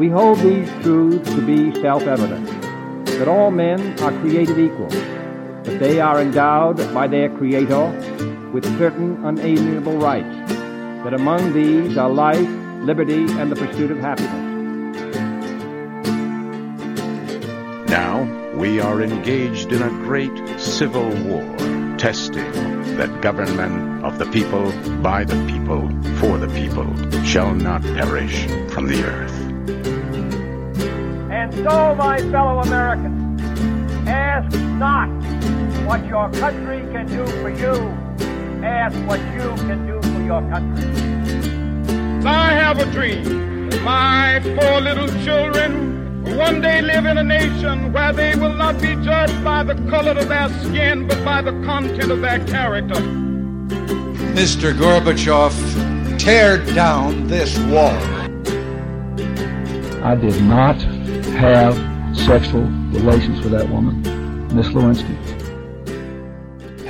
We hold these truths to be self-evident, that all men are created equal, that they are endowed by their Creator with certain unalienable rights, that among these are life, liberty, and the pursuit of happiness. Now we are engaged in a great civil war, testing that government of the people, by the people, for the people, shall not perish from the earth. And so, my fellow Americans, ask not what your country can do for you, ask what you can do for your country. I have a dream. My four little children will one day live in a nation where they will not be judged by the color of their skin, but by the content of their character. Mr. Gorbachev, tear down this wall. I did not have sexual relations with that woman, Miss Lewinsky.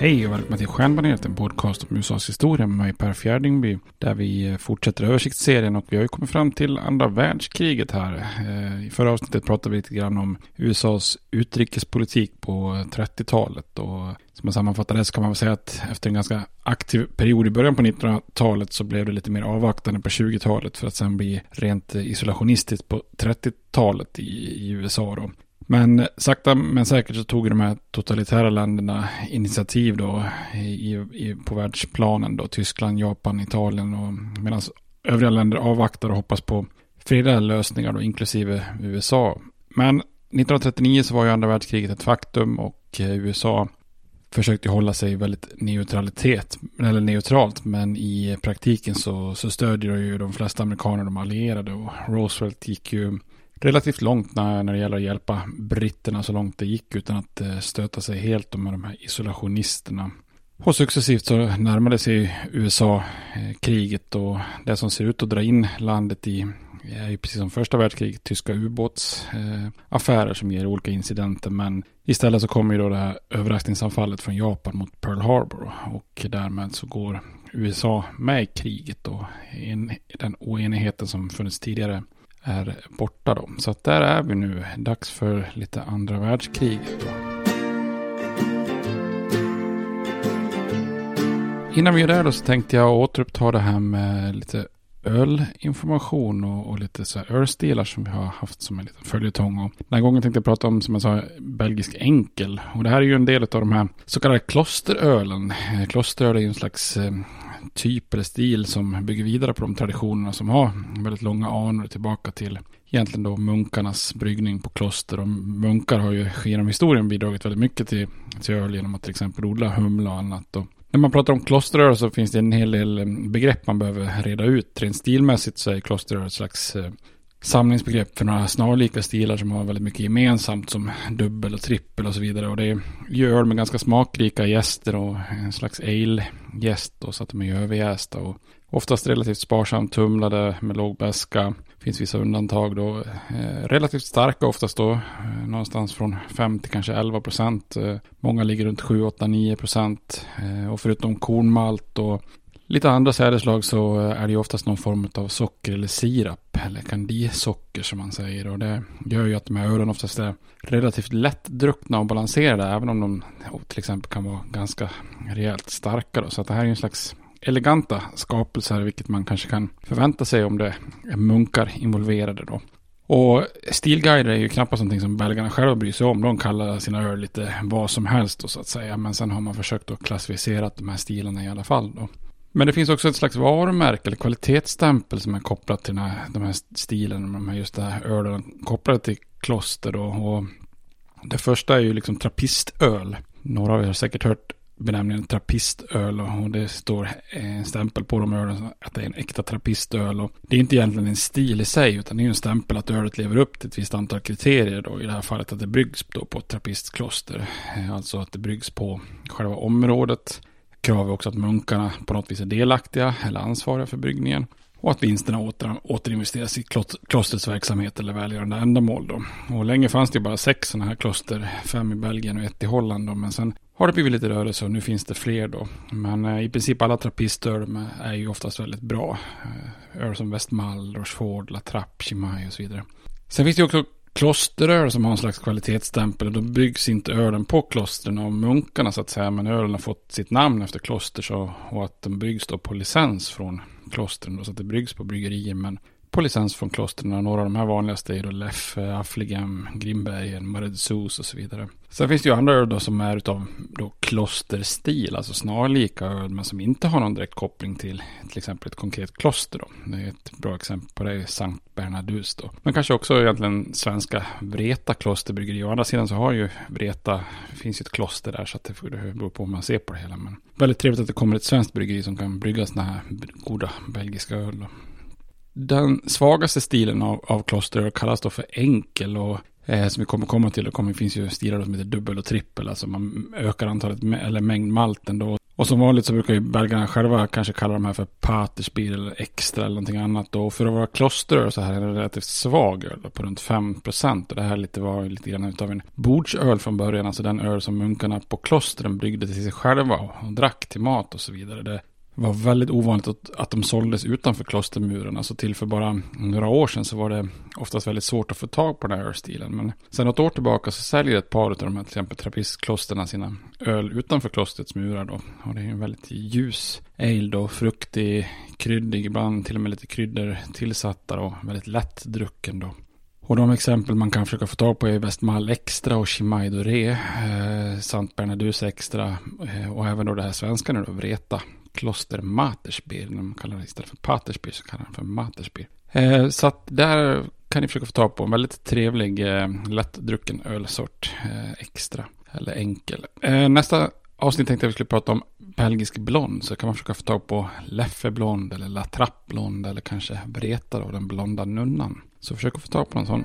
Hej och välkomna till Stjärnbaneret, en podcast om USAs historia med mig Per Fjärdingby. Där vi eh, fortsätter översiktsserien och vi har ju kommit fram till andra världskriget här. Eh, I förra avsnittet pratade vi lite grann om USAs utrikespolitik på 30-talet. Och som man sammanfattar det så kan man väl säga att efter en ganska aktiv period i början på 1900-talet så blev det lite mer avvaktande på 20-talet för att sen bli rent isolationistiskt på 30-talet i, i USA då. Men sakta men säkert så tog de här totalitära länderna initiativ då i, i, på världsplanen då. Tyskland, Japan, Italien och medan övriga länder avvaktar och hoppas på fredliga lösningar då, inklusive USA. Men 1939 så var ju andra världskriget ett faktum och eh, USA försökte hålla sig väldigt neutralitet, eller neutralt, men i praktiken så, så stödjer ju de flesta amerikaner de allierade och Roosevelt gick ju relativt långt när, när det gäller att hjälpa britterna så långt det gick utan att eh, stöta sig helt med de här isolationisterna. Och successivt så närmade sig USA eh, kriget och det som ser ut att dra in landet i är ju precis som första världskriget tyska ubåtsaffärer eh, som ger olika incidenter. Men istället så kommer ju då det här överraskningsanfallet från Japan mot Pearl Harbor. Och därmed så går USA med i kriget och en, den oenigheten som funnits tidigare är borta då. Så att där är vi nu. Dags för lite andra världskriget då. Innan vi är där då så tänkte jag återuppta det här med lite ölinformation och, och lite så här ölstilar som vi har haft som en liten följetong. Och den här gången tänkte jag prata om, som jag sa, belgisk enkel. Och det här är ju en del av de här så kallade klosterölen. Klosteröl är ju en slags eh, typ eller stil som bygger vidare på de traditionerna som har väldigt långa anor tillbaka till egentligen då munkarnas bryggning på kloster. Och munkar har ju genom historien bidragit väldigt mycket till, till öl genom att till exempel odla humla och annat. Och när man pratar om klosteröl så finns det en hel del begrepp man behöver reda ut. Rent stilmässigt så är klosteröl ett slags eh, samlingsbegrepp för några snarlika stilar som har väldigt mycket gemensamt som dubbel och trippel och så vidare. Och det gör öl med ganska smakrika gäster och en slags ale-gäst så att de är överjästa och oftast relativt sparsamt tumlade med låg beska. finns vissa undantag då. Eh, relativt starka oftast då. Eh, någonstans från 5 till kanske 11 procent. Eh, många ligger runt 7, 8, 9 procent. Eh, och förutom kornmalt och lite andra sädeslag så eh, är det ju oftast någon form av socker eller sirap. Eller kandisocker som man säger. Och det gör ju att de här ölen oftast är relativt lättdruckna och balanserade. Även om de till exempel kan vara ganska rejält starka. Då. Så att det här är ju en slags eleganta skapelser, vilket man kanske kan förvänta sig om det är munkar involverade då. Och stilguider är ju knappast någonting som belgarna själva bryr sig om. De kallar sina öl lite vad som helst då, så att säga. Men sen har man försökt att klassificera de här stilarna i alla fall. Då. Men det finns också ett slags varumärke eller kvalitetsstämpel som är kopplat till här, de här stilen. De här, just det här ölen kopplade till kloster. Då. Och det första är ju liksom trappistöl. Några av er har säkert hört benämningen trappistöl och det står en stämpel på de ölen att det är en äkta trappistöl. Och det är inte egentligen en stil i sig utan det är en stämpel att ölet lever upp till ett visst antal kriterier då. I det här fallet att det bryggs då på ett trappistkloster. Eh, alltså att det bryggs på själva området. Krav är också att munkarna på något vis är delaktiga eller ansvariga för bryggningen. Och att vinsterna åter, återinvesteras i klostrets verksamhet eller välgörande ändamål. Då. Och länge fanns det bara sex sådana här kloster, fem i Belgien och ett i Holland. Då. Men sen har det blivit lite rörelse och nu finns det fler då. Men eh, i princip alla trappister eh, är ju oftast väldigt bra. Eh, öl som Westmall, Rochefort, La Trappe, Chimay och så vidare. Sen finns det också klosteröl som har en slags kvalitetsstämpel. Och då byggs inte ölen på klostren av munkarna så att säga. Men ölen har fått sitt namn efter kloster så, och att den byggs då på licens från klostren. Då, så att det bryggs på bryggerier. Men på licens från klostren. Några av de här vanligaste är då Leffe, Affligem, Grimbergen, Maredsus och så vidare. Sen finns det ju andra öl då som är utav då klosterstil, alltså snarlika öl, men som inte har någon direkt koppling till till exempel ett konkret kloster då. Det är ett bra exempel på det, är Sankt Bernadus. då. Men kanske också egentligen svenska Vreta klosterbryggeri. Å andra sidan så har ju Vreta, det finns ju ett kloster där så att det beror på hur man ser på det hela. Men väldigt trevligt att det kommer ett svenskt bryggeri som kan brygga sådana här goda belgiska öl då. Den svagaste stilen av, av kloster kallas då för enkel och eh, som vi kommer komma till, det finns ju stilar som heter dubbel och trippel, alltså man ökar antalet eller mängd malten då. Och som vanligt så brukar ju belgarna själva kanske kalla de här för patersbier eller extra eller någonting annat. Och för att vara klosteröl så här är det relativt svag öl på runt 5%. Och det här lite var lite grann av en bordsöl från början. Alltså den öl som munkarna på klostren bryggde till sig själva och drack till mat och så vidare. Det var väldigt ovanligt att, att de såldes utanför klostermuren. Alltså till för bara några år sedan så var det oftast väldigt svårt att få tag på den här ölstilen. Men sen något år tillbaka så säljer ett par av de här till exempel trappistklosterna sina öl utanför klostrets murar då. Och det är en väldigt ljus ale då, fruktig, kryddig, ibland till och med lite kryddor tillsatta och väldigt lätt drucken då. Och de exempel man kan försöka få tag på är Westmall Extra och Chimay Doré, eh, Sant Bernadus Extra eh, och även då det här svenska nu då, Vreta kloster Matersbier. De kallar det istället för Patersbier så kallar de för Matersbier. Eh, så att där kan ni försöka få tag på en väldigt trevlig eh, lättdrucken ölsort. Eh, extra eller enkel. Eh, nästa avsnitt tänkte jag vi skulle prata om belgisk blond. Så kan man försöka få tag på Leffe blond eller La Trappe blond eller kanske Breta då, den blonda nunnan. Så försök att få tag på en sån.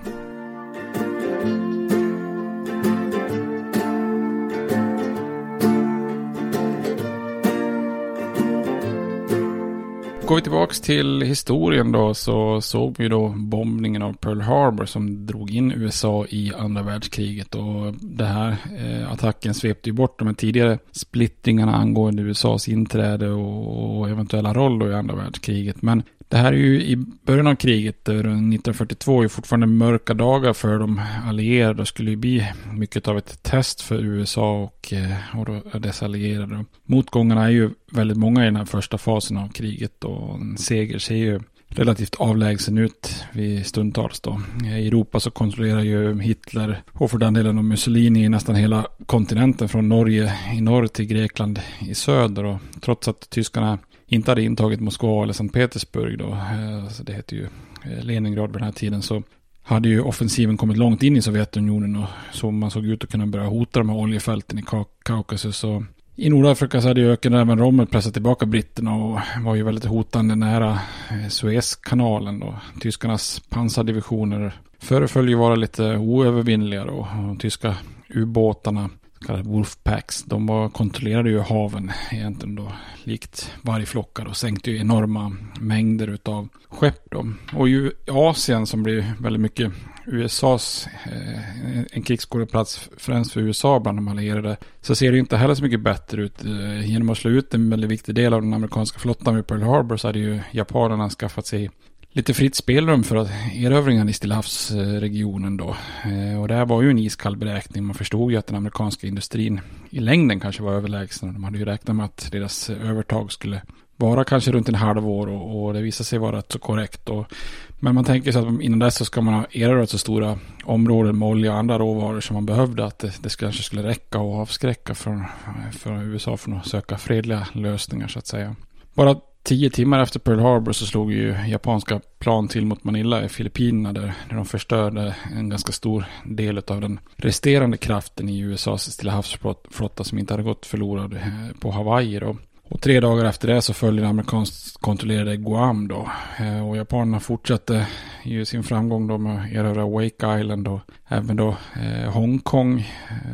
Går vi tillbaka till historien då så såg vi då bombningen av Pearl Harbor som drog in USA i andra världskriget. Och det här eh, attacken svepte ju bort de här tidigare splittringarna angående USAs inträde och, och eventuella roll då i andra världskriget. Men det här är ju i början av kriget, eh, 1942, är fortfarande mörka dagar för de allierade. Det skulle ju bli mycket av ett test för USA och, eh, och dess allierade. Motgångarna är ju väldigt många i den här första fasen av kriget och en seger ser ju relativt avlägsen ut vid stundtals då. I Europa så kontrollerar ju Hitler och för den delen och Mussolini nästan hela kontinenten från Norge i norr till Grekland i söder och trots att tyskarna inte hade intagit Moskva eller Sankt Petersburg då, alltså det heter ju eh, Leningrad vid den här tiden, så hade ju offensiven kommit långt in i Sovjetunionen och så man såg ut att kunna börja hota de här oljefälten i Kaukasus. Och i Nordafrika så hade ju ökenräven Rommel pressat tillbaka britterna och var ju väldigt hotande nära eh, Suezkanalen. Då. tyskarnas pansardivisioner föreföll ju vara lite oövervinnliga och de tyska ubåtarna kallade Wolfpacks. De var, kontrollerade ju haven egentligen då likt vargflockar och sänkte ju enorma mängder utav skepp då. Och ju Asien som blir väldigt mycket USAs, eh, en krigsskådeplats främst för USA bland de allierade, så ser det inte heller så mycket bättre ut. Eh, genom att slå ut en väldigt viktig del av den amerikanska flottan vid Pearl Harbor så hade ju japanerna skaffat sig lite fritt spelrum för erövringen i Stillahavsregionen då. Eh, och det här var ju en iskall beräkning. Man förstod ju att den amerikanska industrin i längden kanske var överlägsen. De hade ju räknat med att deras övertag skulle vara kanske runt en halv år och, och det visade sig vara rätt så korrekt. Och, men man tänker sig att innan dess så ska man ha erövrat så stora områden med olja och andra råvaror som man behövde att det, det kanske skulle räcka och avskräcka för, för USA från att söka fredliga lösningar så att säga. Bara Tio timmar efter Pearl Harbor så slog ju japanska plan till mot Manila i Filippinerna där, där de förstörde en ganska stor del av den resterande kraften i USAs Stilla havsflotta som inte hade gått förlorad eh, på Hawaii då. Och tre dagar efter det så följde den amerikanskt kontrollerade Guam då. Eh, och japanerna fortsatte ju sin framgång då med att erövra Wake Island och även då eh, Hongkong.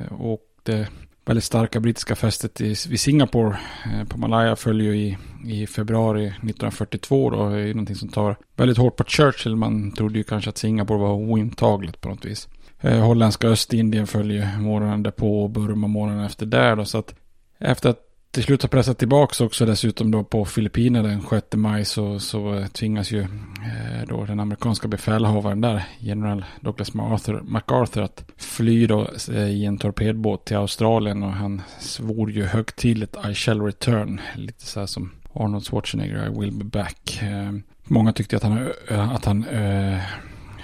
och det väldigt starka brittiska fästet i, vid Singapore eh, på Malaya följer i, i februari 1942 då. Det är ju någonting som tar väldigt hårt på Churchill. Man trodde ju kanske att Singapore var ointagligt på något vis. Eh, holländska Östindien följer morgonen därpå och Burma morgonen efter där då. Så att efter att till slut har pressat tillbaka också dessutom då på Filippinerna den 6 maj så, så eh, tvingas ju eh, då den amerikanska befälhavaren där, general Douglas MacArthur, MacArthur att fly då eh, i en torpedbåt till Australien och han svor ju högtidligt I shall return, lite så här som Arnold Schwarzenegger, I will be back. Många tyckte att han, att han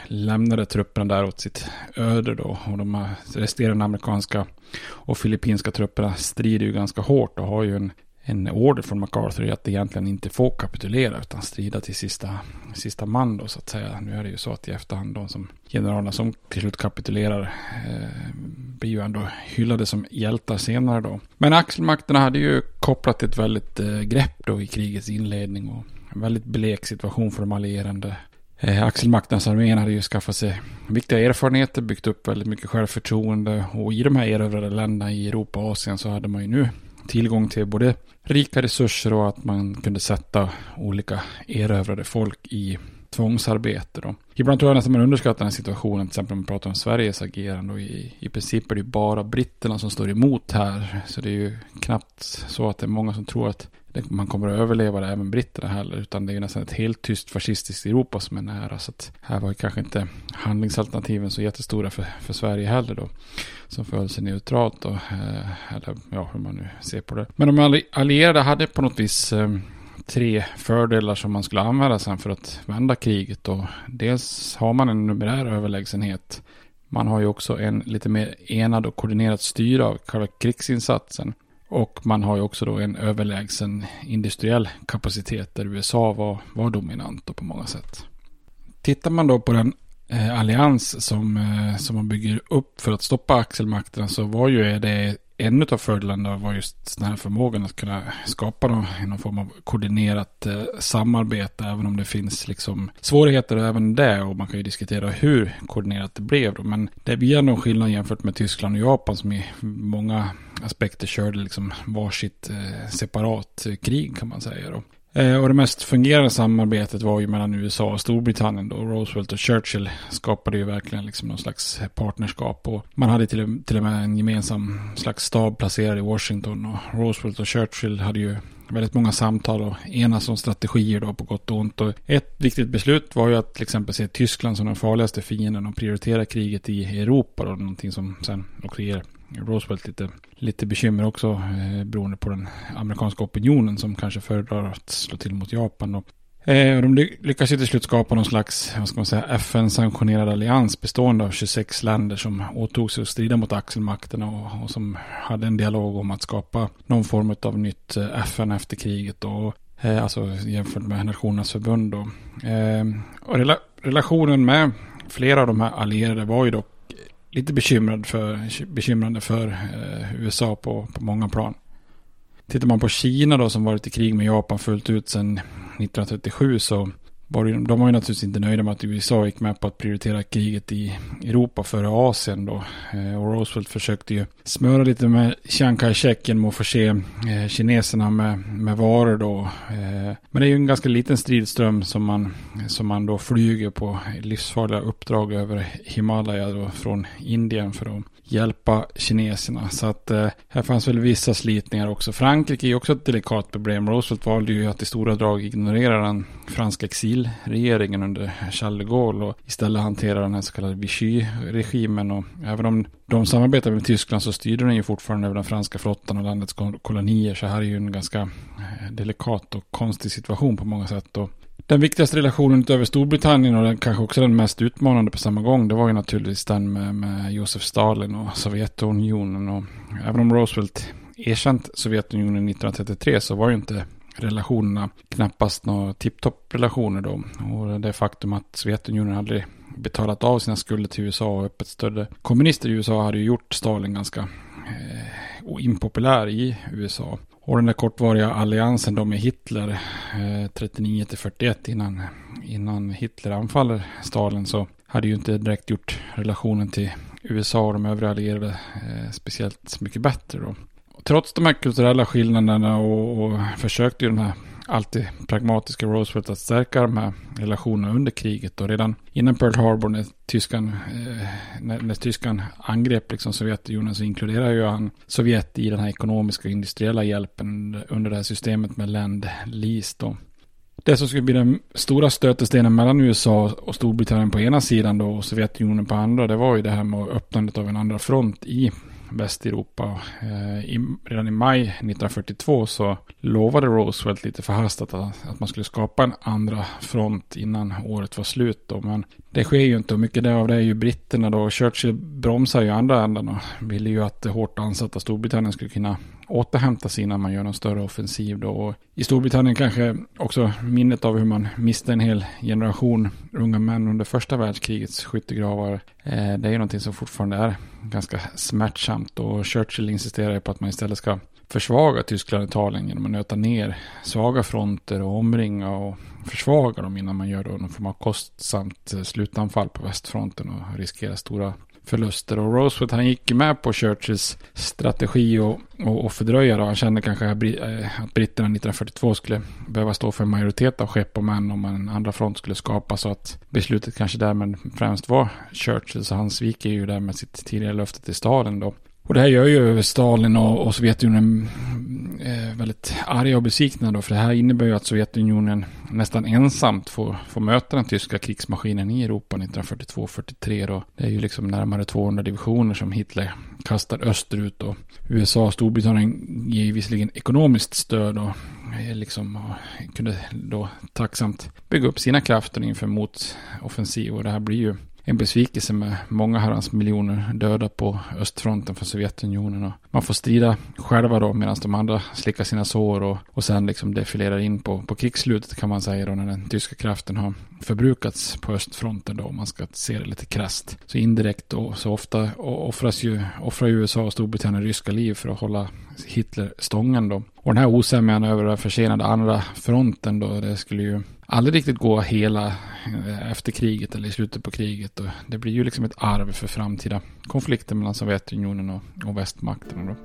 lämnade trupperna där åt sitt öde då. Och de resterande amerikanska och filippinska trupperna strider ju ganska hårt och har ju en, en order från MacArthur att egentligen inte få kapitulera utan strida till sista, sista man då så att säga. Nu är det ju så att i efterhand de som generalerna som till slut kapitulerar eh, blir ju ändå hyllade som hjältar senare då. Men axelmakterna hade ju kopplat ett väldigt eh, grepp då i krigets inledning och en väldigt blek situation för de allierade Eh, Axel Marknadsarmén hade ju skaffat sig viktiga erfarenheter, byggt upp väldigt mycket självförtroende och i de här erövrade länderna i Europa och Asien så hade man ju nu tillgång till både rika resurser och att man kunde sätta olika erövrade folk i tvångsarbete. Då. Ibland tror jag nästan man underskattar den här situationen, till exempel om man pratar om Sveriges agerande. Och i, I princip är det ju bara britterna som står emot här. Så det är ju knappt så att det är många som tror att man kommer att överleva det, även britterna heller. Utan det är ju nästan ett helt tyst fascistiskt Europa som är nära. Så att här var ju kanske inte handlingsalternativen så jättestora för, för Sverige heller då. Som föll sig neutralt då. Eh, eller ja, hur man nu ser på det. Men de allierade hade på något vis eh, tre fördelar som man skulle använda sen för att vända kriget. Då. dels har man en numerär överlägsenhet. Man har ju också en lite mer enad och koordinerad styre av själva krigsinsatsen. Och man har ju också då en överlägsen industriell kapacitet där USA var, var dominant på många sätt. Tittar man då på den eh, allians som, eh, som man bygger upp för att stoppa axelmakterna så var ju det en av fördelarna var just den här förmågan att kunna skapa någon, någon form av koordinerat eh, samarbete. Även om det finns liksom svårigheter även det. Och man kan ju diskutera hur koordinerat det blev. Då. Men det blir ändå skillnad jämfört med Tyskland och Japan som i många aspekter körde liksom varsitt eh, separat eh, krig kan man säga. Då. Eh, och det mest fungerande samarbetet var ju mellan USA och Storbritannien då. Roosevelt och Churchill skapade ju verkligen liksom någon slags partnerskap. Och man hade till, till och med en gemensam slags stab placerad i Washington. Och Roosevelt och Churchill hade ju väldigt många samtal och enas om strategier då på gott och ont. Och ett viktigt beslut var ju att till exempel se Tyskland som den farligaste fienden och prioritera kriget i Europa. Då, någonting som sen också ger Roosevelt lite, lite bekymmer också eh, beroende på den amerikanska opinionen som kanske föredrar att slå till mot Japan. Eh, och, Eh, de lyckas ju till slut skapa någon slags, vad ska man säga, FN-sanktionerad allians bestående av 26 länder som åtog sig att strida mot axelmakterna och, och som hade en dialog om att skapa någon form av nytt eh, FN efter kriget. Och, eh, alltså jämfört med Nationernas förbund. Då. Eh, och rela relationen med flera av de här allierade var ju dock lite bekymrad för, bekymrande för eh, USA på, på många plan. Tittar man på Kina då som varit i krig med Japan fullt ut sedan 1937 så var det, de var ju naturligtvis inte nöjda med att USA gick med på att prioritera kriget i Europa före Asien då. Eh, och Roosevelt försökte ju smöra lite med Chiang Kai-shek genom att förse eh, kineserna med, med varor då. Eh, men det är ju en ganska liten stridström som man, som man då flyger på livsfarliga uppdrag över Himalaya då från Indien för att hjälpa kineserna. Så att eh, här fanns väl vissa slitningar också. Frankrike är också ett delikat problem. Roosevelt valde ju att i stora drag ignorera den franska exilregeringen under Charles de Gaulle och istället hantera den här så kallade Vichy-regimen. Och även om de samarbetade med Tyskland så styrde den ju fortfarande över den franska flottan och landets kolonier. Så här är ju en ganska eh, delikat och konstig situation på många sätt. Och den viktigaste relationen utöver Storbritannien och den kanske också den mest utmanande på samma gång, det var ju naturligtvis den med, med Josef Stalin och Sovjetunionen. Och även om Roosevelt erkänt Sovjetunionen 1933 så var ju inte relationerna knappast några tipptopp-relationer då. Och det faktum att Sovjetunionen aldrig betalat av sina skulder till USA och öppet stödde kommunister i USA hade ju gjort Stalin ganska eh, impopulär i USA. Och den där kortvariga alliansen då med Hitler eh, 39 till 41 innan, innan Hitler anfaller Stalin så hade ju inte direkt gjort relationen till USA och de övriga allierade eh, speciellt mycket bättre då trots de här kulturella skillnaderna och, och försökte ju den här alltid pragmatiska Roosevelt att stärka de här relationerna under kriget. Och redan innan Pearl Harbor när tyskan, eh, när, när tyskan angrep liksom Sovjetunionen så inkluderar ju han Sovjet i den här ekonomiska och industriella hjälpen under det här systemet med land lease då. Det som skulle bli den stora stötestenen mellan USA och Storbritannien på ena sidan då och Sovjetunionen på andra, det var ju det här med öppnandet av en andra front i Västeuropa. Eh, I, redan i maj 1942 så lovade Roosevelt lite förhastat att, att man skulle skapa en andra front innan året var slut. Då. Men det sker ju inte och mycket av det är ju britterna då. Churchill bromsar ju andra änden och ville ju att det hårt ansatta Storbritannien skulle kunna återhämta sig innan man gör någon större offensiv då. Och I Storbritannien kanske också minnet av hur man miste en hel generation unga män under första världskrigets skyttegravar. Eh, det är ju någonting som fortfarande är ganska smärtsamt och Churchill insisterar ju på att man istället ska försvaga Tyskland och Italien genom att nöta ner svaga fronter och omringa och försvaga dem innan man gör då någon form av kostsamt eh, slutanfall på västfronten och riskerar stora förluster. Och Roosevelt han gick med på Churchills strategi och, och, och fördröja. Då. Han kände kanske att eh, britterna 1942 skulle behöva stå för en majoritet av skepp och män om en andra front skulle skapas. Så att beslutet kanske därmed främst var Churchill. Så han sviker ju därmed sitt tidigare löfte till staden. då. Och det här gör ju Stalin och, och Sovjetunionen eh, väldigt arga och besvikna då. För det här innebär ju att Sovjetunionen nästan ensamt får, får möta den tyska krigsmaskinen i Europa 1942-43 då. Det är ju liksom närmare 200 divisioner som Hitler kastar österut och USA och Storbritannien ger ju visserligen ekonomiskt stöd och eh, liksom och kunde då tacksamt bygga upp sina krafter inför motoffensiv och det här blir ju en besvikelse med många herrans miljoner döda på östfronten för Sovjetunionen. Och man får strida själva då medan de andra slickar sina sår och, och sen liksom defilerar in på, på krigsslutet kan man säga då när den tyska kraften har förbrukats på östfronten då om man ska se det lite krasst. Så indirekt då, så ofta offras ju, offrar ju USA och Storbritannien ryska liv för att hålla Hitler stången då. Och den här osämjan över den försenade andra fronten då, det skulle ju aldrig riktigt gå hela eh, efter kriget eller i slutet på kriget. Och det blir ju liksom ett arv för framtida konflikter mellan Sovjetunionen och, och västmakterna. Då.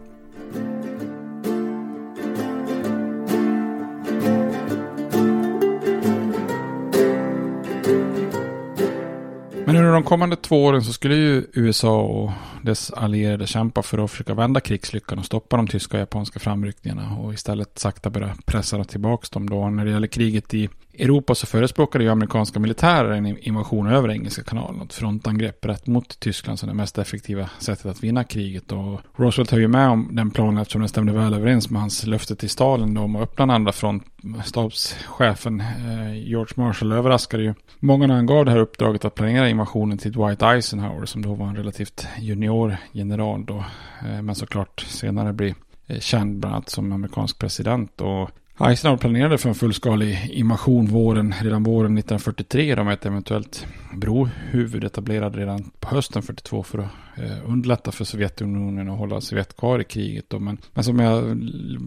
Men under de kommande två åren så skulle ju USA och dess allierade kämpa för att försöka vända krigslyckan och stoppa de tyska och japanska framryckningarna och istället sakta börja pressa tillbaka dem då. När det gäller kriget i Europa så förespråkade ju amerikanska militärer en invasion över Engelska kanalen. Ett frontangrepp rätt mot Tyskland som det mest effektiva sättet att vinna kriget. Och Roosevelt höll ju med om den planen eftersom den stämde väl överens med hans löfte till Stalin om att öppna en andra front stabschefen eh, George Marshall överraskade ju många när han gav det här uppdraget att planera invasionen till Dwight Eisenhower som då var en relativt junior general då. Eh, men såklart senare blir eh, känd bland annat som amerikansk president. Och Eisenhower planerade för en fullskalig invasion våren, redan våren 1943 då med ett eventuellt brohuvud etablerad redan på hösten 42 för att eh, underlätta för Sovjetunionen att hålla Sovjet kvar i kriget. Då. Men, men som jag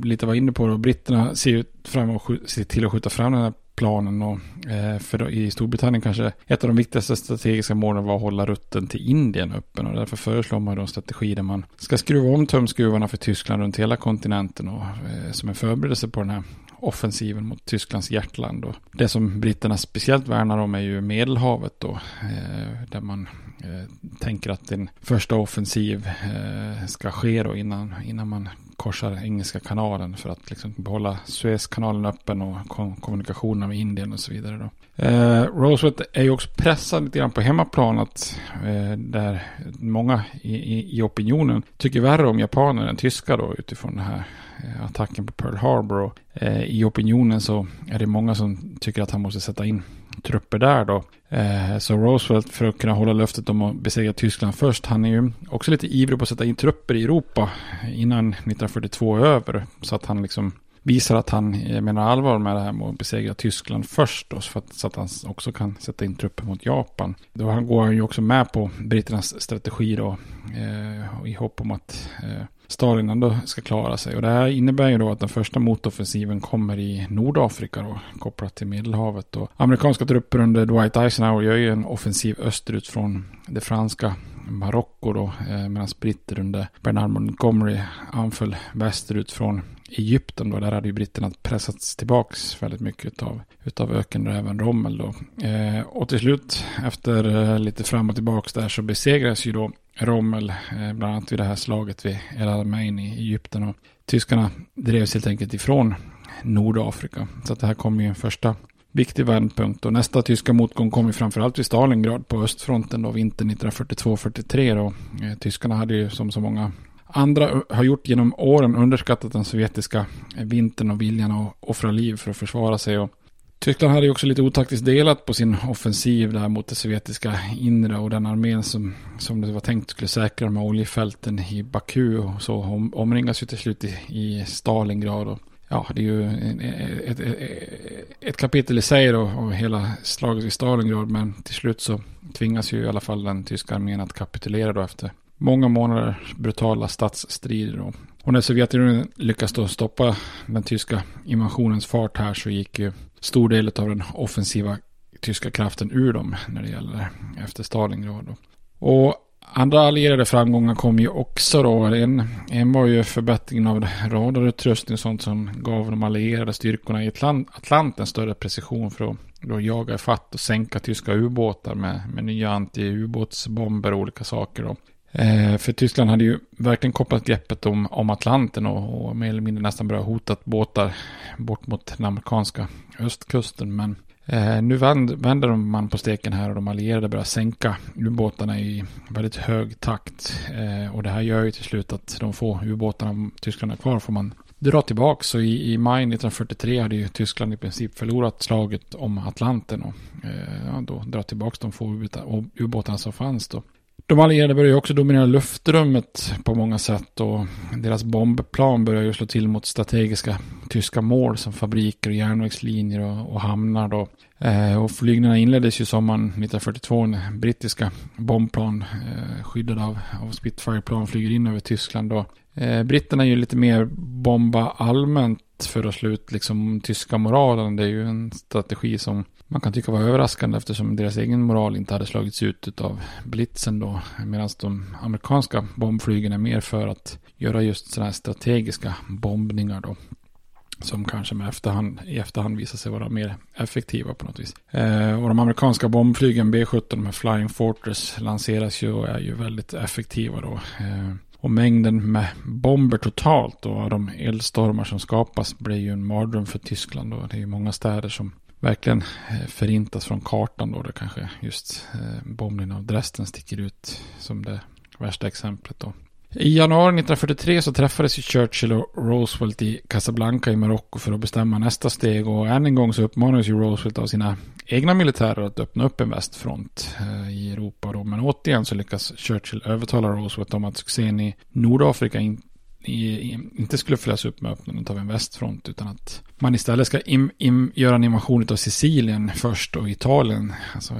lite var inne på, då, britterna ser, fram och ser till att skjuta fram den här planen. Och, eh, för då, i Storbritannien kanske ett av de viktigaste strategiska målen var att hålla rutten till Indien öppen. Och därför föreslår man då en strategi där man ska skruva om tumskruvarna för Tyskland runt hela kontinenten. Och, eh, som en förberedelse på den här offensiven mot Tysklands hjärtland. Och det som britterna speciellt värnar om är ju Medelhavet då. Eh, där man eh, tänker att en första offensiv eh, ska ske då innan, innan man korsar Engelska kanalen för att liksom behålla Suezkanalen öppen och kom kommunikationerna med Indien och så vidare. Då. Eh, Roosevelt är ju också pressad lite grann på hemmaplan att eh, där många i, i, i, opinionen tycker värre om japaner än tyskar då utifrån det här Eh, attacken på Pearl Harbor. Och, eh, I opinionen så är det många som tycker att han måste sätta in trupper där då. Eh, så Roosevelt för att kunna hålla löftet om att besegra Tyskland först, han är ju också lite ivrig på att sätta in trupper i Europa innan 1942 är över. Så att han liksom visar att han menar allvar med det här med att besegra Tyskland först då, för att, så att han också kan sätta in trupper mot Japan. Då går han ju också med på britternas strategi då eh, i hopp om att eh, Stalin ändå ska klara sig. Och det här innebär ju då att den första motoffensiven kommer i Nordafrika då, kopplat till Medelhavet. Och amerikanska trupper under Dwight Eisenhower gör ju en offensiv österut från det franska Marocko då, eh, medan britter under Bernard Montgomery anföll västerut från Egypten då. Där hade ju britterna pressats tillbaks väldigt mycket av utav ökenräven Rommel då. Eh, och till slut efter eh, lite fram och tillbaks där så besegras ju då Rommel, eh, bland annat vid det här slaget vid El Alamein i Egypten. Och tyskarna drevs helt enkelt ifrån Nordafrika. Så att det här kom ju en första viktig vändpunkt. Och nästa tyska motgång kom ju framförallt vid Stalingrad på östfronten då vintern 1942-43. Då. Eh, tyskarna hade ju som så många andra har gjort genom åren underskattat den sovjetiska vintern och viljan att offra liv för att försvara sig. Och Tyskland hade ju också lite otaktiskt delat på sin offensiv där mot det sovjetiska inre och den armén som, som det var tänkt skulle säkra de här oljefälten i Baku och så om, omringas ju till slut i, i Stalingrad. Och, ja, det är ju ett, ett, ett kapitel i sig då av hela slaget i Stalingrad men till slut så tvingas ju i alla fall den tyska armén att kapitulera då efter många månader brutala statsstrider. Då. Och när Sovjetunionen lyckas då stoppa den tyska invasionens fart här så gick ju stor del av den offensiva tyska kraften ur dem när det gäller efter Stalingrad. Och andra allierade framgångar kom ju också då. En, en var ju förbättringen av radarutrustning och sånt som gav de allierade styrkorna i Atlanten större precision för att då jaga fatt och sänka tyska ubåtar med, med nya anti-ubåtsbomber och olika saker. Då. Eh, för Tyskland hade ju verkligen kopplat greppet om, om Atlanten och, och mer eller mindre nästan börjat hotat båtar bort mot den amerikanska östkusten. Men eh, nu vänd, vänder man på steken här och de allierade börjar sänka ubåtarna i väldigt hög takt. Eh, och det här gör ju till slut att de få ubåtarna Tyskland är kvar får man dra tillbaka. Så i, i maj 1943 hade ju Tyskland i princip förlorat slaget om Atlanten och eh, ja, då dra tillbaka de få ubåtarna som fanns då. De allierade börjar också dominera luftrummet på många sätt och deras bombplan börjar ju slå till mot strategiska tyska mål som fabriker och järnvägslinjer och, och hamnar då. Eh, och flygningarna inleddes ju sommaren 1942 när brittiska bombplan eh, skyddade av, av Spitfire-plan flyger in över Tyskland då. Eh, britterna är ju lite mer bomba allmänt för att slå ut liksom tyska moralen. Det är ju en strategi som man kan tycka var överraskande eftersom deras egen moral inte hade slagits ut av blitzen då. Medan de amerikanska bombflygen är mer för att göra just sådana här strategiska bombningar då. Som kanske med efterhand, i efterhand visar sig vara mer effektiva på något vis. Eh, och de amerikanska bombflygen B-17 med Flying Fortress lanseras ju och är ju väldigt effektiva då. Eh, och mängden med bomber totalt och de eldstormar som skapas blir ju en mardröm för Tyskland. Då. Det är ju många städer som verkligen eh, förintas från kartan då. Det kanske just eh, bombningen av Dresden sticker ut som det värsta exemplet då. I januari 1943 så träffades ju Churchill och Roosevelt i Casablanca i Marocko för att bestämma nästa steg och än en gång så uppmanades ju Roosevelt av sina egna militärer att öppna upp en västfront eh, i Europa då. Men återigen så lyckas Churchill övertala Roosevelt om att succén i Nordafrika inte i, inte skulle följas upp med öppnandet av en västfront utan att man istället ska im, im, göra en invasion av Sicilien först och Italien, alltså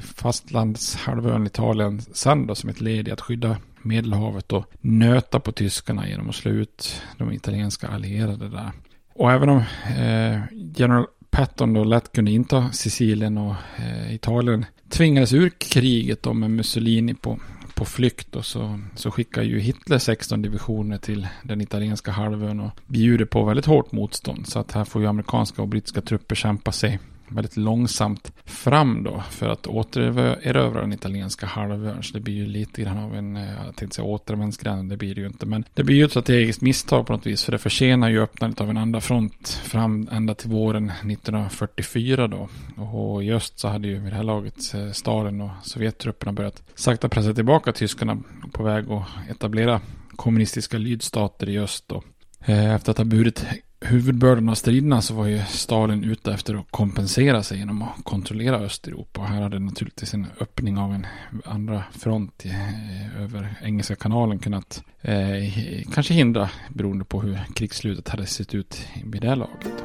fastlandshalvön Italien sen då som ett led i att skydda Medelhavet och nöta på tyskarna genom att slå ut de italienska allierade där. Och även om eh, general Patton då lätt kunde inta Sicilien och eh, Italien tvingades ur kriget då med Mussolini på, på flykt och så, så skickar ju Hitler 16 divisioner till den italienska halvön och bjuder på väldigt hårt motstånd. Så att här får ju amerikanska och brittiska trupper kämpa sig väldigt långsamt fram då för att återerövra den italienska halvön. Så det blir ju lite grann av en, eh, jag tänkte säga återvändsgränd, det blir det ju inte. Men det blir ju ett strategiskt misstag på något vis för det försenar ju öppnandet av en andra front fram ända till våren 1944 då. Och i öst så hade ju vid det här laget eh, staden Stalin och Sovjettrupperna börjat sakta pressa tillbaka tyskarna på väg att etablera kommunistiska lydstater i öst då. Eh, efter att ha burit huvudbördan av striderna så var ju Stalin ute efter att kompensera sig genom att kontrollera Östeuropa. Och här hade naturligtvis en öppning av en andra front i, eh, över Engelska kanalen kunnat eh, kanske hindra beroende på hur krigsslutet hade sett ut vid det laget.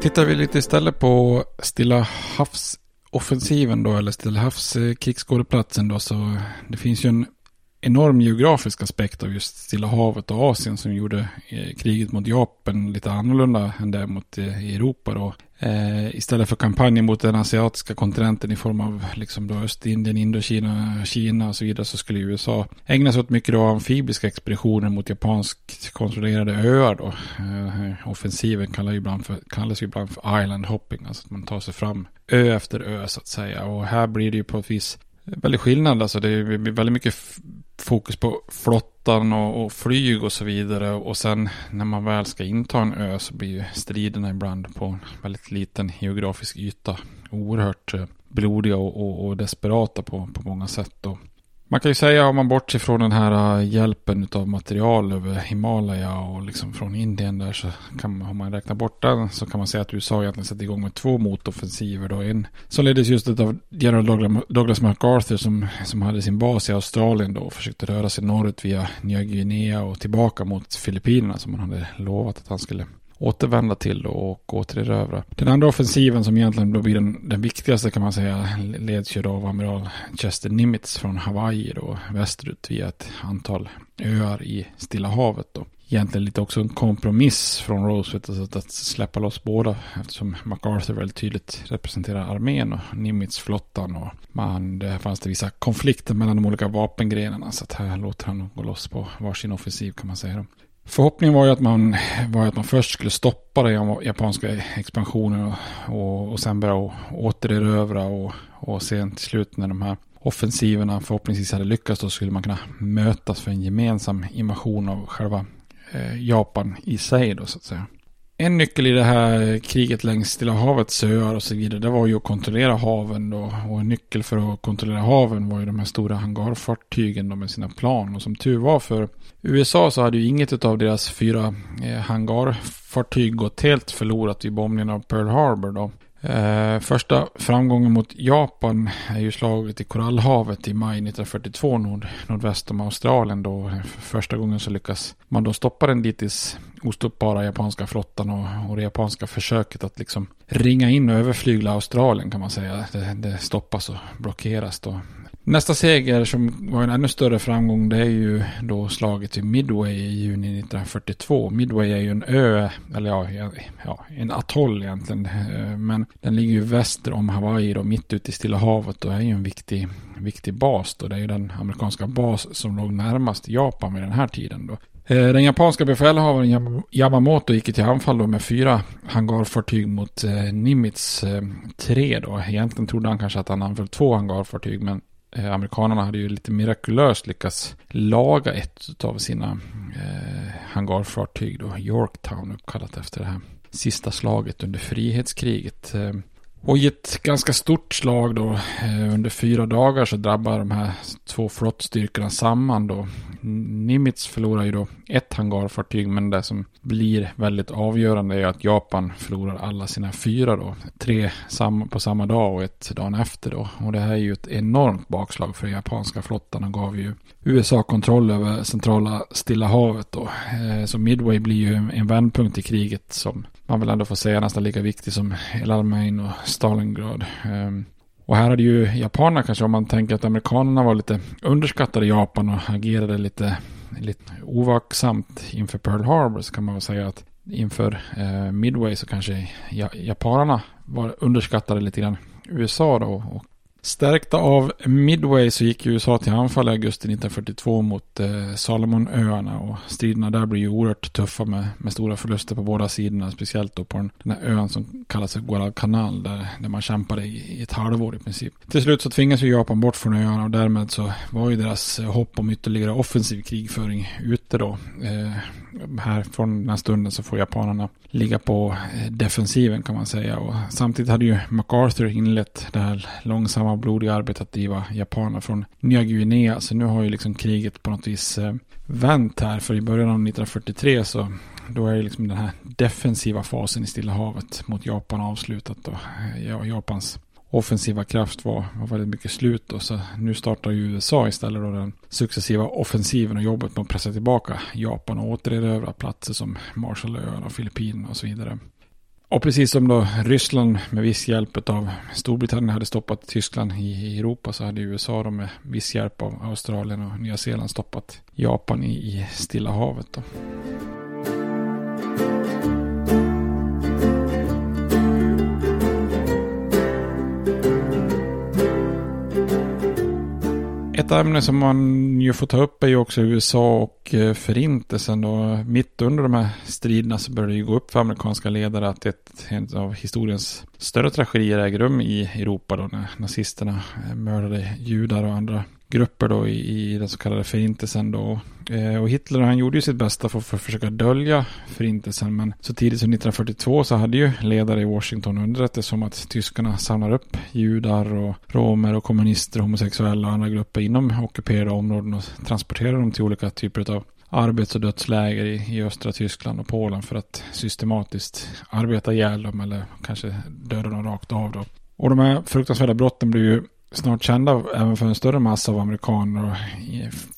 Tittar vi lite istället på Stilla havsoffensiven då, eller Stilla havskrigsskådeplatsen då, så det finns ju en enorm geografisk aspekt av just Stilla havet och Asien som gjorde eh, kriget mot Japan lite annorlunda än det mot eh, Europa då. Eh, istället för kampanjen mot den asiatiska kontinenten i form av liksom då Östindien, Indokina, Kina och så vidare så skulle USA ägna sig åt mycket då amfibiska expeditioner mot japanskt kontrollerade öar då. Eh, offensiven kallas ju, ibland för, kallas ju ibland för island hopping, alltså att man tar sig fram ö efter ö så att säga. Och här blir det ju på ett vis väldigt skillnad. Alltså det är väldigt mycket fokus på flottan och, och, flyg och så vidare. Och sen när man väl ska inta en ö så blir ju striderna ibland på en väldigt liten geografisk yta oerhört eh, blodiga och, och, och desperata på, på många sätt. Och man kan ju säga om man bortser från den här äh, hjälpen av material över Himalaya och liksom från Indien där så kan man, om man räknar bort den så kan man säga att USA egentligen sätter igång med två motoffensiver då. En som leddes just av general Douglas MacArthur som, som hade sin bas i Australien då och försökte röra sig norrut via Nya Guinea och tillbaka mot Filippinerna som man hade lovat att han skulle återvända till och återerövra. Den andra offensiven som egentligen då blir den, den viktigaste kan man säga leds ju då av amiral Chester Nimitz från Hawaii då västerut via ett antal öar i Stilla havet då. Egentligen lite också en kompromiss från Roosevelt alltså att släppa loss båda eftersom MacArthur väldigt tydligt representerar armén och Nimitz flottan och man, det fanns det vissa konflikter mellan de olika vapengrenarna så att här låter han gå loss på varsin offensiv kan man säga. Förhoppningen var ju att man, var att man först skulle stoppa den japanska expansionen och, och, och sen börja återerövra och, och sen till slut när de här offensiverna förhoppningsvis hade lyckats då skulle man kunna mötas för en gemensam invasion av själva eh, Japan i sig då så att säga en nyckel i det här kriget längs Stilla havets öar och så vidare, det var ju att kontrollera haven då. Och en nyckel för att kontrollera haven var ju de här stora hangarfartygen då med sina plan. Och som tur var för USA så hade ju inget av deras fyra eh, hangarfartyg gått helt förlorat i bombningen av Pearl Harbor då. Eh, första framgången mot Japan är ju slaget i Korallhavet i maj 1942 nord, nordväst om Australien då. Första gången så lyckas man då stoppa den dittills ostoppbara japanska flottan och, och det japanska försöket att liksom ringa in och överflygla Australien kan man säga. Det, det stoppas och blockeras då. Nästa seger som var en ännu större framgång det är ju då slaget i Midway i juni 1942. Midway är ju en ö, eller ja, ja en atoll egentligen. Eh, men den ligger ju väster om Hawaii då, mitt ute i Stilla havet och är ju en viktig, viktig bas då. Det är ju den amerikanska bas som låg närmast Japan vid den här tiden då. Eh, den japanska befälhavaren Yamamoto gick till anfall då med fyra hangarfartyg mot eh, Nimitz tre då. Egentligen trodde han kanske att han anföll två hangarfartyg men eh, amerikanerna hade ju lite mirakulöst lyckats laga ett av sina eh, hangarfartyg då, Yorktown uppkallat efter det här sista slaget under frihetskriget. Eh, och i ett ganska stort slag då eh, under fyra dagar så drabbar de här två flottstyrkorna samman då. Nimitz förlorar ju då ett hangarfartyg men det som blir väldigt avgörande är att Japan förlorar alla sina fyra då. Tre på samma dag och ett dagen efter då. Och det här är ju ett enormt bakslag för den japanska flottan och gav ju USA kontroll över centrala Stilla havet då. Eh, så Midway blir ju en vändpunkt i kriget som man väl ändå får säga nästan lika viktig som El Alamein och Stalingrad. Ehm, och här hade ju japanerna kanske, om man tänker att amerikanerna var lite underskattade i Japan och agerade lite, lite ovaksamt inför Pearl Harbor så kan man väl säga att inför eh, Midway så kanske japanerna var underskattade lite grann USA då och Stärkta av Midway så gick USA till anfall i augusti 1942 mot eh, Salomonöarna och striderna där blir ju oerhört tuffa med, med stora förluster på båda sidorna. Speciellt då på den, den här ön som kallas Guadalcanal där, där man kämpade i, i ett halvår i princip. Till slut så tvingas ju Japan bort från öarna och därmed så var ju deras eh, hopp om ytterligare offensiv krigföring ute då. Eh, här från den här stunden så får japanerna ligga på eh, defensiven kan man säga. Och samtidigt hade ju MacArthur inlett det här långsamma blodiga arbetet att driva japaner från Nya Guinea. Så nu har ju liksom kriget på något vis eh, vänt här. För i början av 1943 så då är liksom den här defensiva fasen i Stilla havet mot Japan avslutat. Och eh, Japans offensiva kraft var, var väldigt mycket slut. Då, så nu startar ju USA istället då den successiva offensiven och jobbet med att pressa tillbaka Japan och återerövra platser som Marshallöarna och Filippinerna och så vidare. Och precis som då Ryssland med viss hjälp av Storbritannien hade stoppat Tyskland i Europa så hade USA då med viss hjälp av Australien och Nya Zeeland stoppat Japan i, Stilla havet. Då. Ett ämne som man ju får ta upp är ju också USA och eh, förintelsen. Och Mitt under de här striderna så började det ju gå upp för amerikanska ledare att ett, en av historiens större tragedier äger rum i Europa då när nazisterna eh, mördade judar och andra grupper då i, i den så kallade förintelsen då. Eh, och Hitler han gjorde ju sitt bästa för, för att försöka dölja förintelsen. Men så tidigt som 1942 så hade ju ledare i Washington underrättelse om att tyskarna samlar upp judar och romer och kommunister, homosexuella och andra grupper inom ockuperade områden och transporterar dem till olika typer av arbets och dödsläger i, i östra Tyskland och Polen för att systematiskt arbeta ihjäl dem eller kanske döda dem rakt av då. Och de här fruktansvärda brotten blev ju snart kända även för en större massa av amerikaner.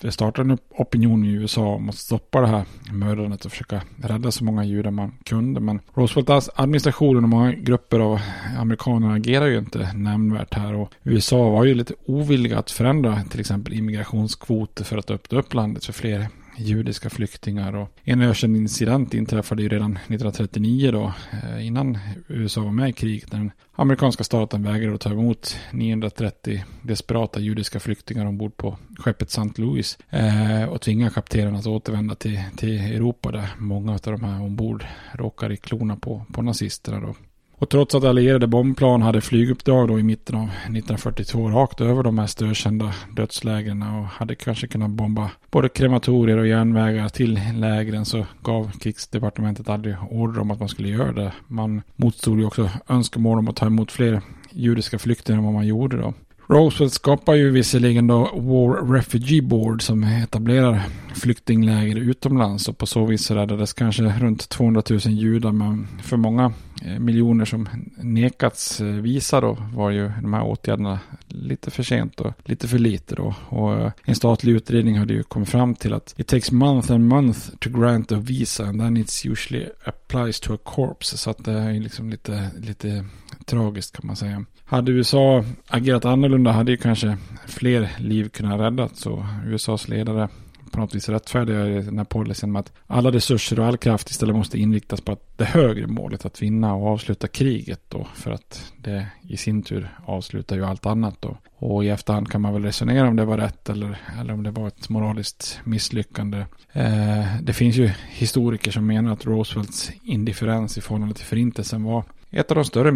Det startade en opinion i USA om att stoppa det här mördandet och försöka rädda så många judar man kunde. Men Roosevelts administration och många grupper av amerikaner agerar ju inte nämnvärt här. Och USA var ju lite ovilliga att förändra till exempel immigrationskvoter för att öppna upp landet för fler judiska flyktingar. Och en ökänd incident inträffade ju redan 1939 då, eh, innan USA var med i kriget. När den amerikanska staten vägrade att ta emot 930 desperata judiska flyktingar ombord på skeppet St. Louis. Eh, och tvinga kaptenen att återvända till, till Europa där många av de här ombord råkar i klorna på, på nazisterna då. Och trots att allierade bombplan hade flyguppdrag då i mitten av 1942 rakt över de mest ökända dödslägren och hade kanske kunnat bomba både krematorier och järnvägar till lägren så gav krigsdepartementet aldrig order om att man skulle göra det. Man motstod ju också önskemål om att ta emot fler judiska flyktingar än vad man gjorde då. Roosevelt skapar ju visserligen då War Refugee Board som etablerar flyktingläger utomlands och på så vis räddades kanske runt 200 000 judar men för många Eh, miljoner som nekats eh, visa då var ju de här åtgärderna lite för sent och lite för lite då. Och eh, en statlig utredning hade ju kommit fram till att it takes month and month to grant a visa and then it's usually applies to a corpse. Så att det är liksom lite, lite tragiskt kan man säga. Hade USA agerat annorlunda hade ju kanske fler liv kunnat räddas. och USAs ledare på något vis rättfärdigar den här policyn med att alla resurser och all kraft istället måste inriktas på att det högre målet att vinna och avsluta kriget då. För att det i sin tur avslutar ju allt annat då. Och i efterhand kan man väl resonera om det var rätt eller, eller om det var ett moraliskt misslyckande. Eh, det finns ju historiker som menar att Roosevelts indifferens i förhållande till förintelsen var ett av de större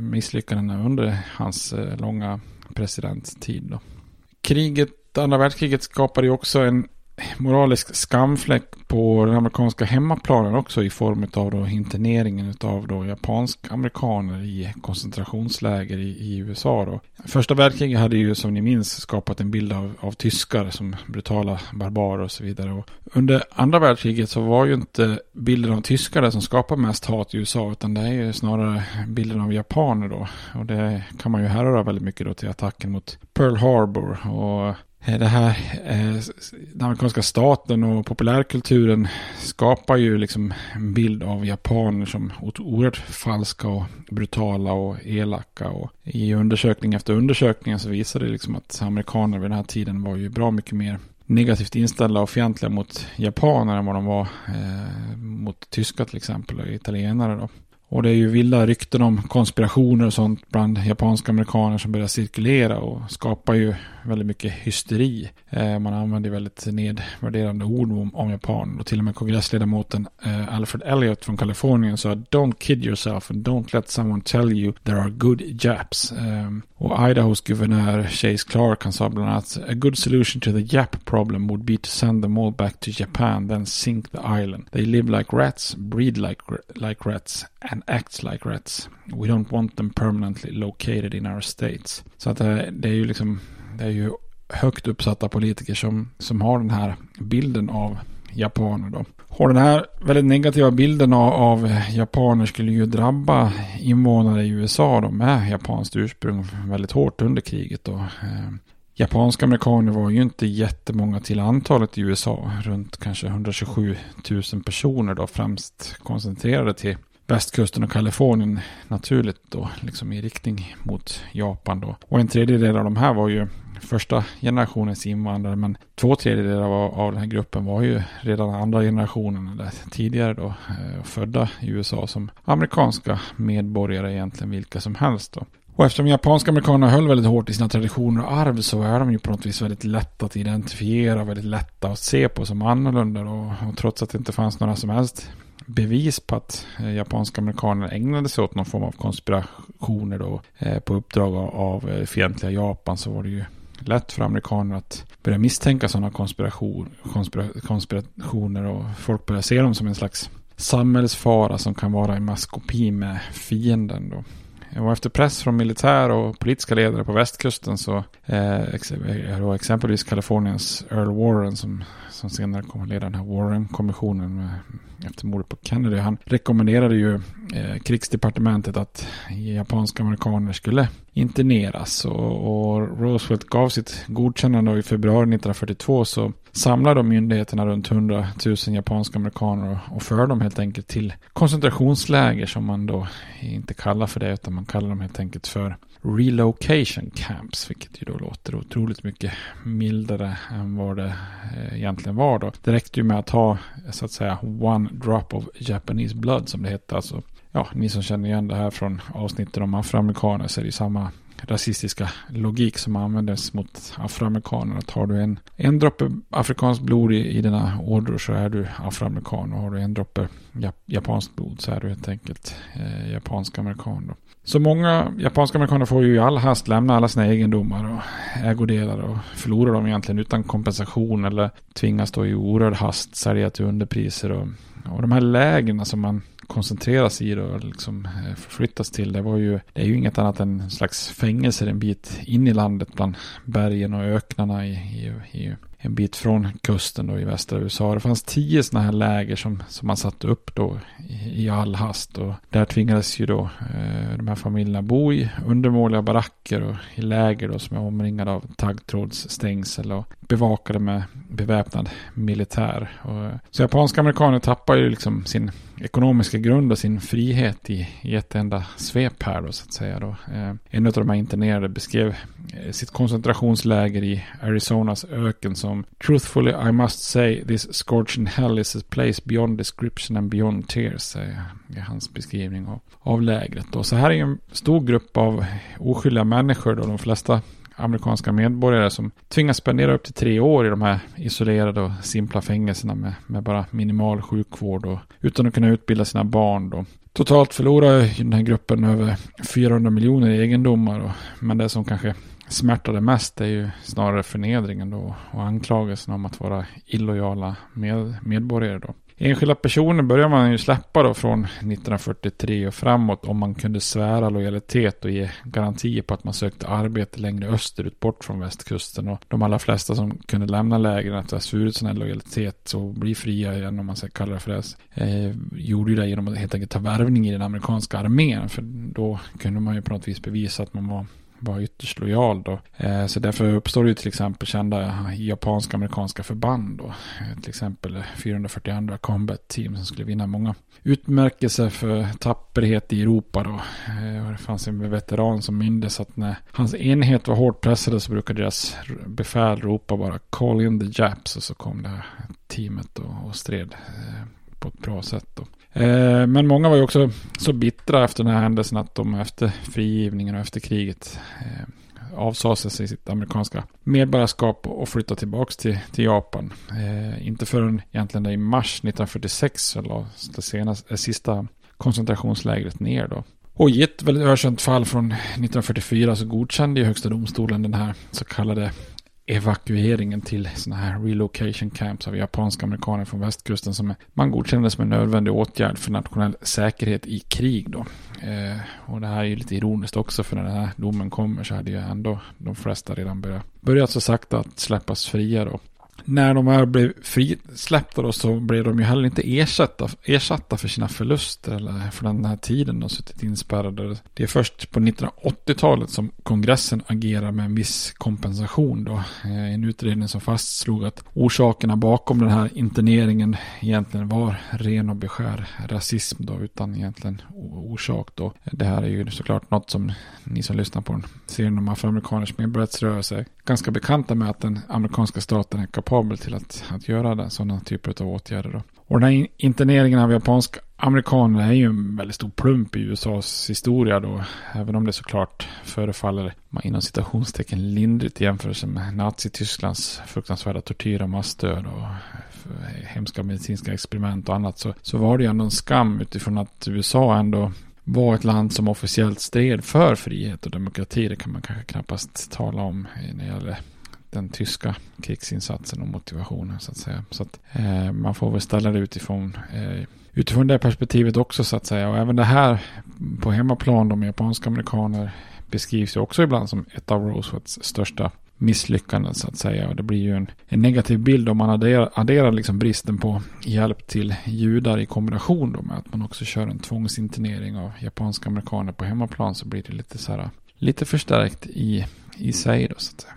misslyckandena under hans eh, långa presidenttid. Då. Kriget, andra världskriget skapade ju också en moralisk skamfläck på den amerikanska hemmaplanen också i form av då interneringen av då japansk-amerikaner i koncentrationsläger i, i, USA. Då. Första världskriget hade ju som ni minns skapat en bild av, av tyskar som brutala barbarer och så vidare. Och under andra världskriget så var ju inte bilden av tyskar det som skapar mest hat i USA utan det är ju snarare bilden av japaner då. Och det kan man ju härröra väldigt mycket då till attacken mot Pearl Harbor och Eh, det här, eh, den amerikanska staten och populärkulturen skapar ju liksom en bild av japaner som oerhört falska och brutala och elaka. Och I undersökning efter undersökning så visar det liksom att amerikaner vid den här tiden var ju bra mycket mer negativt inställda och fientliga mot japaner än vad de var eh, mot tyskar till exempel och italienare då. Och det är ju vilda rykten om konspirationer och sånt bland japanska amerikaner som börjar cirkulera och skapar ju väldigt mycket hysteri. Eh, man använder väldigt nedvärderande ord om, om Japan och till och med kongressledamoten eh, Alfred Elliot från Kalifornien sa Don't kid yourself and don't let someone tell you there are good Japs. Eh, och Idahos guvernör Chase Clark han sa bland annat A good solution to the Jap problem would be to send them all back to Japan then sink the island. They live like rats, breed like, like rats and acts like rats. We don't want them permanently located in our states. Så att det, det är ju liksom det är ju högt uppsatta politiker som, som har den här bilden av japaner då. Och den här väldigt negativa bilden av, av, japaner skulle ju drabba invånare i USA då med japanskt ursprung väldigt hårt under kriget då. Eh, japanska amerikaner var ju inte jättemånga till antalet i USA. Runt kanske 127 000 personer då främst koncentrerade till västkusten och Kalifornien naturligt då, liksom i riktning mot Japan då. Och en tredjedel av de här var ju första generationens invandrare, men två tredjedelar av, av den här gruppen var ju redan andra generationen eller tidigare då, eh, födda i USA som amerikanska medborgare egentligen vilka som helst då. Och eftersom japanska amerikaner höll väldigt hårt i sina traditioner och arv så är de ju på något vis väldigt lätta att identifiera, väldigt lätta att se på som annorlunda. då. och trots att det inte fanns några som helst bevis på att eh, japanska amerikaner ägnade sig åt någon form av konspirationer då, eh, på uppdrag av eh, fientliga Japan så var det ju lätt för amerikaner att börja misstänka sådana konspiration, konspira, konspirationer och folk börjar se dem som en slags samhällsfara som kan vara i maskopi med fienden. Då. Och efter press från militär och politiska ledare på västkusten så eh, exempelvis Kaliforniens Earl Warren som, som senare kommer att leda den här Warren-kommissionen efter mordet på Kennedy. Han rekommenderade ju eh, krigsdepartementet att japanska amerikaner skulle interneras. Och, och, Roosevelt gav sitt godkännande och i februari 1942 så samlade myndigheterna runt 100 000 japanska amerikaner och, och förde dem helt enkelt till koncentrationsläger som man då inte kallar för det utan man kallar dem helt enkelt för relocation camps, vilket ju då låter otroligt mycket mildare än vad det eh, egentligen var då. Det räckte ju med att ha så att säga one drop of Japanese blood som det hette, alltså ja, ni som känner igen det här från avsnitten om afroamerikaner så är det ju samma rasistiska logik som användes mot afroamerikaner. Att har du en, en droppe afrikanskt blod i, i dina ådror så är du afroamerikan. Och har du en droppe jap japanskt blod så är du helt enkelt eh, japansk amerikan. Då. Så många japanska amerikaner får ju i all hast lämna alla sina egendomar och ägodelar och förlorar dem egentligen utan kompensation eller tvingas då i orörd hast sälja till underpriser. Och, och de här lägren som man koncentreras i och liksom eh, förflyttas till. Det var ju, det är ju inget annat än en slags fängelse en bit in i landet bland bergen och öknarna i, i, i en bit från kusten då i västra USA. Det fanns tio sådana här läger som, som man satte upp då i, i all hast. Och där tvingades ju då eh, de här familjerna bo i undermåliga baracker och i läger då som är omringade av taggtrådsstängsel och bevakade med beväpnad militär. Och, eh, så japanska amerikaner tappar ju liksom sin ekonomiska grund och sin frihet i, i ett enda svep här då så att säga. Då. Eh, en av de här internerade beskrev eh, sitt koncentrationsläger i Arizonas öken som Truthfully I must say this scorching hell is a place beyond description and beyond tears. Är hans beskrivning av, av lägret. Då. Så här är en stor grupp av oskyldiga människor då de flesta amerikanska medborgare som tvingas spendera upp till tre år i de här isolerade och simpla fängelserna med, med bara minimal sjukvård och utan att kunna utbilda sina barn. Då. Totalt förlorar den här gruppen över 400 miljoner egendomar. Och, men det som kanske smärtade mest är ju snarare förnedringen då och anklagelsen om att vara illojala med, medborgare då. Enskilda personer börjar man ju släppa då från 1943 och framåt om man kunde svära lojalitet och ge garantier på att man sökte arbete längre österut bort från västkusten. Och de allra flesta som kunde lämna lägren att ha svurit sån här lojalitet och bli fria igen om man ska kalla det för det. Eh, gjorde ju det genom att helt enkelt ta värvning i den amerikanska armén. För då kunde man ju på något vis bevisa att man var var ytterst lojal då. Eh, så därför uppstår det ju till exempel kända japanska amerikanska förband då. Eh, till exempel 442 Combat Team som skulle vinna många utmärkelser för tapperhet i Europa då. Eh, och det fanns en veteran som mindes att när hans enhet var hårt pressade så brukade deras befäl ropa bara Call in the Japs och så kom det här teamet och stred på ett bra sätt då. Eh, men många var ju också så bittra efter den här händelsen att de efter frigivningen och efter kriget eh, avsade sig sitt amerikanska medborgarskap och flyttade tillbaka till, till Japan. Eh, inte förrän egentligen i mars 1946 så lades det senaste, eh, sista koncentrationslägret ner då. Och i ett väldigt ökänt fall från 1944 så godkände ju högsta domstolen den här så kallade evakueringen till sådana här relocation camps av japanska amerikaner från västkusten som man godkände som en nödvändig åtgärd för nationell säkerhet i krig då. Eh, och det här är ju lite ironiskt också för när den här domen kommer så hade ju ändå de flesta redan börjat, börjat så sakta att släppas fria då när de här blev frisläppta då så blev de ju heller inte ersatta, ersatta för sina förluster eller för den här tiden de suttit inspärrade. Det är först på 1980-talet som kongressen agerar med en viss kompensation då. Eh, en utredning som fastslog att orsakerna bakom den här interneringen egentligen var ren och beskär rasism då utan egentligen orsak då. Det här är ju såklart något som ni som lyssnar på serien om afroamerikaners medborgarrättsrörelse är ganska bekanta med att den amerikanska staten är kapabel till att, att göra sådana typer av åtgärder. Då. Och den här interneringen av japanska amerikaner är ju en väldigt stor plump i USAs historia då. Även om det såklart förefaller inom citationstecken lindrigt i jämförelse med Nazitysklands fruktansvärda tortyr och massdöd och hemska medicinska experiment och annat så, så var det ju ändå en skam utifrån att USA ändå var ett land som officiellt stred för frihet och demokrati. Det kan man kanske knappast tala om när det gäller den tyska krigsinsatsen och motivationen så att säga. Så att eh, man får väl ställa det utifrån, eh, utifrån det perspektivet också så att säga. Och även det här på hemmaplan, de japanska amerikaner beskrivs ju också ibland som ett av Roosevelts största misslyckanden så att säga. Och det blir ju en, en negativ bild om man adderar, adderar liksom bristen på hjälp till judar i kombination då med att man också kör en tvångsinternering av japanska amerikaner på hemmaplan så blir det lite så här, lite förstärkt i, i sig då så att säga.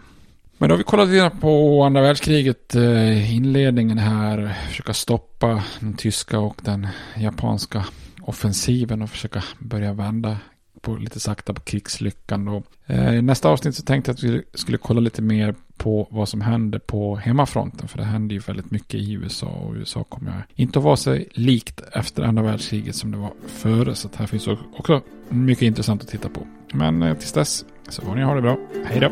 Men då har vi kollat lite på andra världskriget, eh, inledningen här, försöka stoppa den tyska och den japanska offensiven och försöka börja vända på, lite sakta på krigslyckan. då. Eh, I nästa avsnitt så tänkte jag att vi skulle kolla lite mer på vad som händer på hemmafronten. För det händer ju väldigt mycket i USA och USA kommer inte att vara sig likt efter andra världskriget som det var före. Så här finns också mycket intressant att titta på. Men eh, tills dess så får ni ha det bra. Hej då!